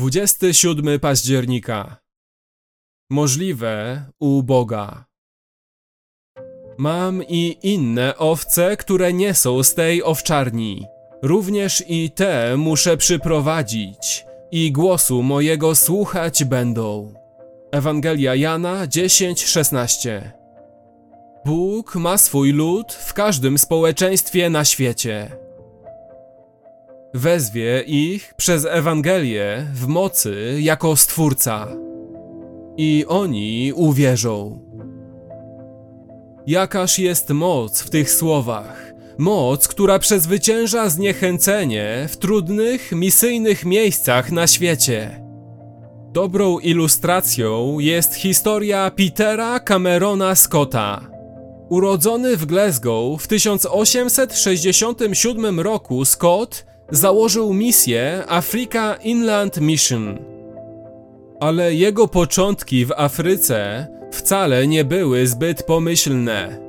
27 października. Możliwe u Boga. Mam i inne owce, które nie są z tej owczarni. Również i te muszę przyprowadzić, i głosu mojego słuchać będą. Ewangelia Jana 10:16. Bóg ma swój lud w każdym społeczeństwie na świecie. Wezwie ich przez Ewangelię w mocy jako Stwórca. I oni uwierzą. Jakaż jest moc w tych słowach? Moc, która przezwycięża zniechęcenie w trudnych, misyjnych miejscach na świecie. Dobrą ilustracją jest historia Petera Camerona Scotta. Urodzony w Glasgow w 1867 roku, Scott założył misję Africa Inland Mission. Ale jego początki w Afryce wcale nie były zbyt pomyślne.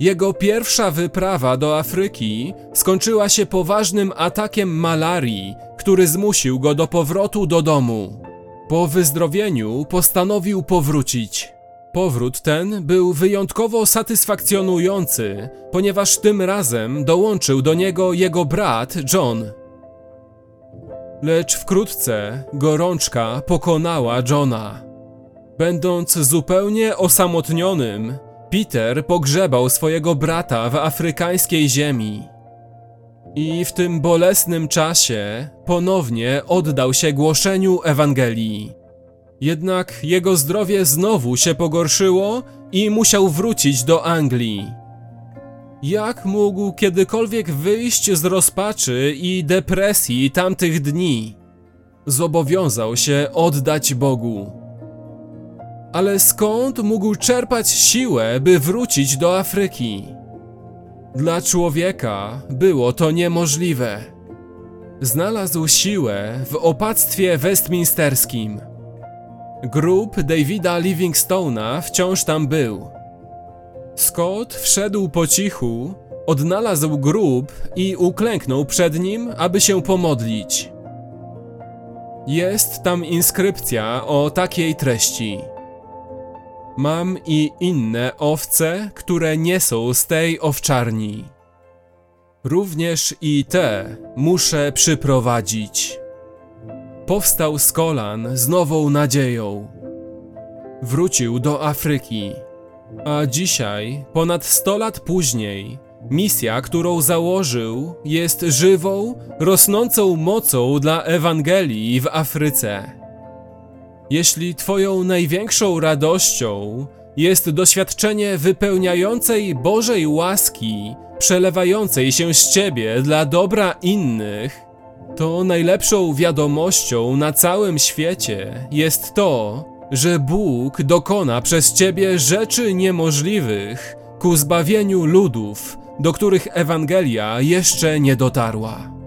Jego pierwsza wyprawa do Afryki skończyła się poważnym atakiem malarii, który zmusił go do powrotu do domu. Po wyzdrowieniu postanowił powrócić. Powrót ten był wyjątkowo satysfakcjonujący, ponieważ tym razem dołączył do niego jego brat John. Lecz wkrótce gorączka pokonała Johna. Będąc zupełnie osamotnionym, Peter pogrzebał swojego brata w afrykańskiej ziemi. I w tym bolesnym czasie ponownie oddał się głoszeniu Ewangelii. Jednak jego zdrowie znowu się pogorszyło i musiał wrócić do Anglii. Jak mógł kiedykolwiek wyjść z rozpaczy i depresji tamtych dni? Zobowiązał się oddać Bogu. Ale skąd mógł czerpać siłę, by wrócić do Afryki? Dla człowieka było to niemożliwe. Znalazł siłę w opactwie westminsterskim. Grób Davida Livingstone'a wciąż tam był. Scott wszedł po cichu, odnalazł grób i uklęknął przed nim, aby się pomodlić. Jest tam inskrypcja o takiej treści. Mam i inne owce, które nie są z tej owczarni. Również i te muszę przyprowadzić. Powstał z kolan z nową nadzieją. Wrócił do Afryki. A dzisiaj, ponad 100 lat później, misja, którą założył, jest żywą, rosnącą mocą dla Ewangelii w Afryce. Jeśli Twoją największą radością jest doświadczenie wypełniającej Bożej łaski, przelewającej się z Ciebie dla dobra innych, to najlepszą wiadomością na całym świecie jest to, że Bóg dokona przez Ciebie rzeczy niemożliwych ku zbawieniu ludów, do których Ewangelia jeszcze nie dotarła.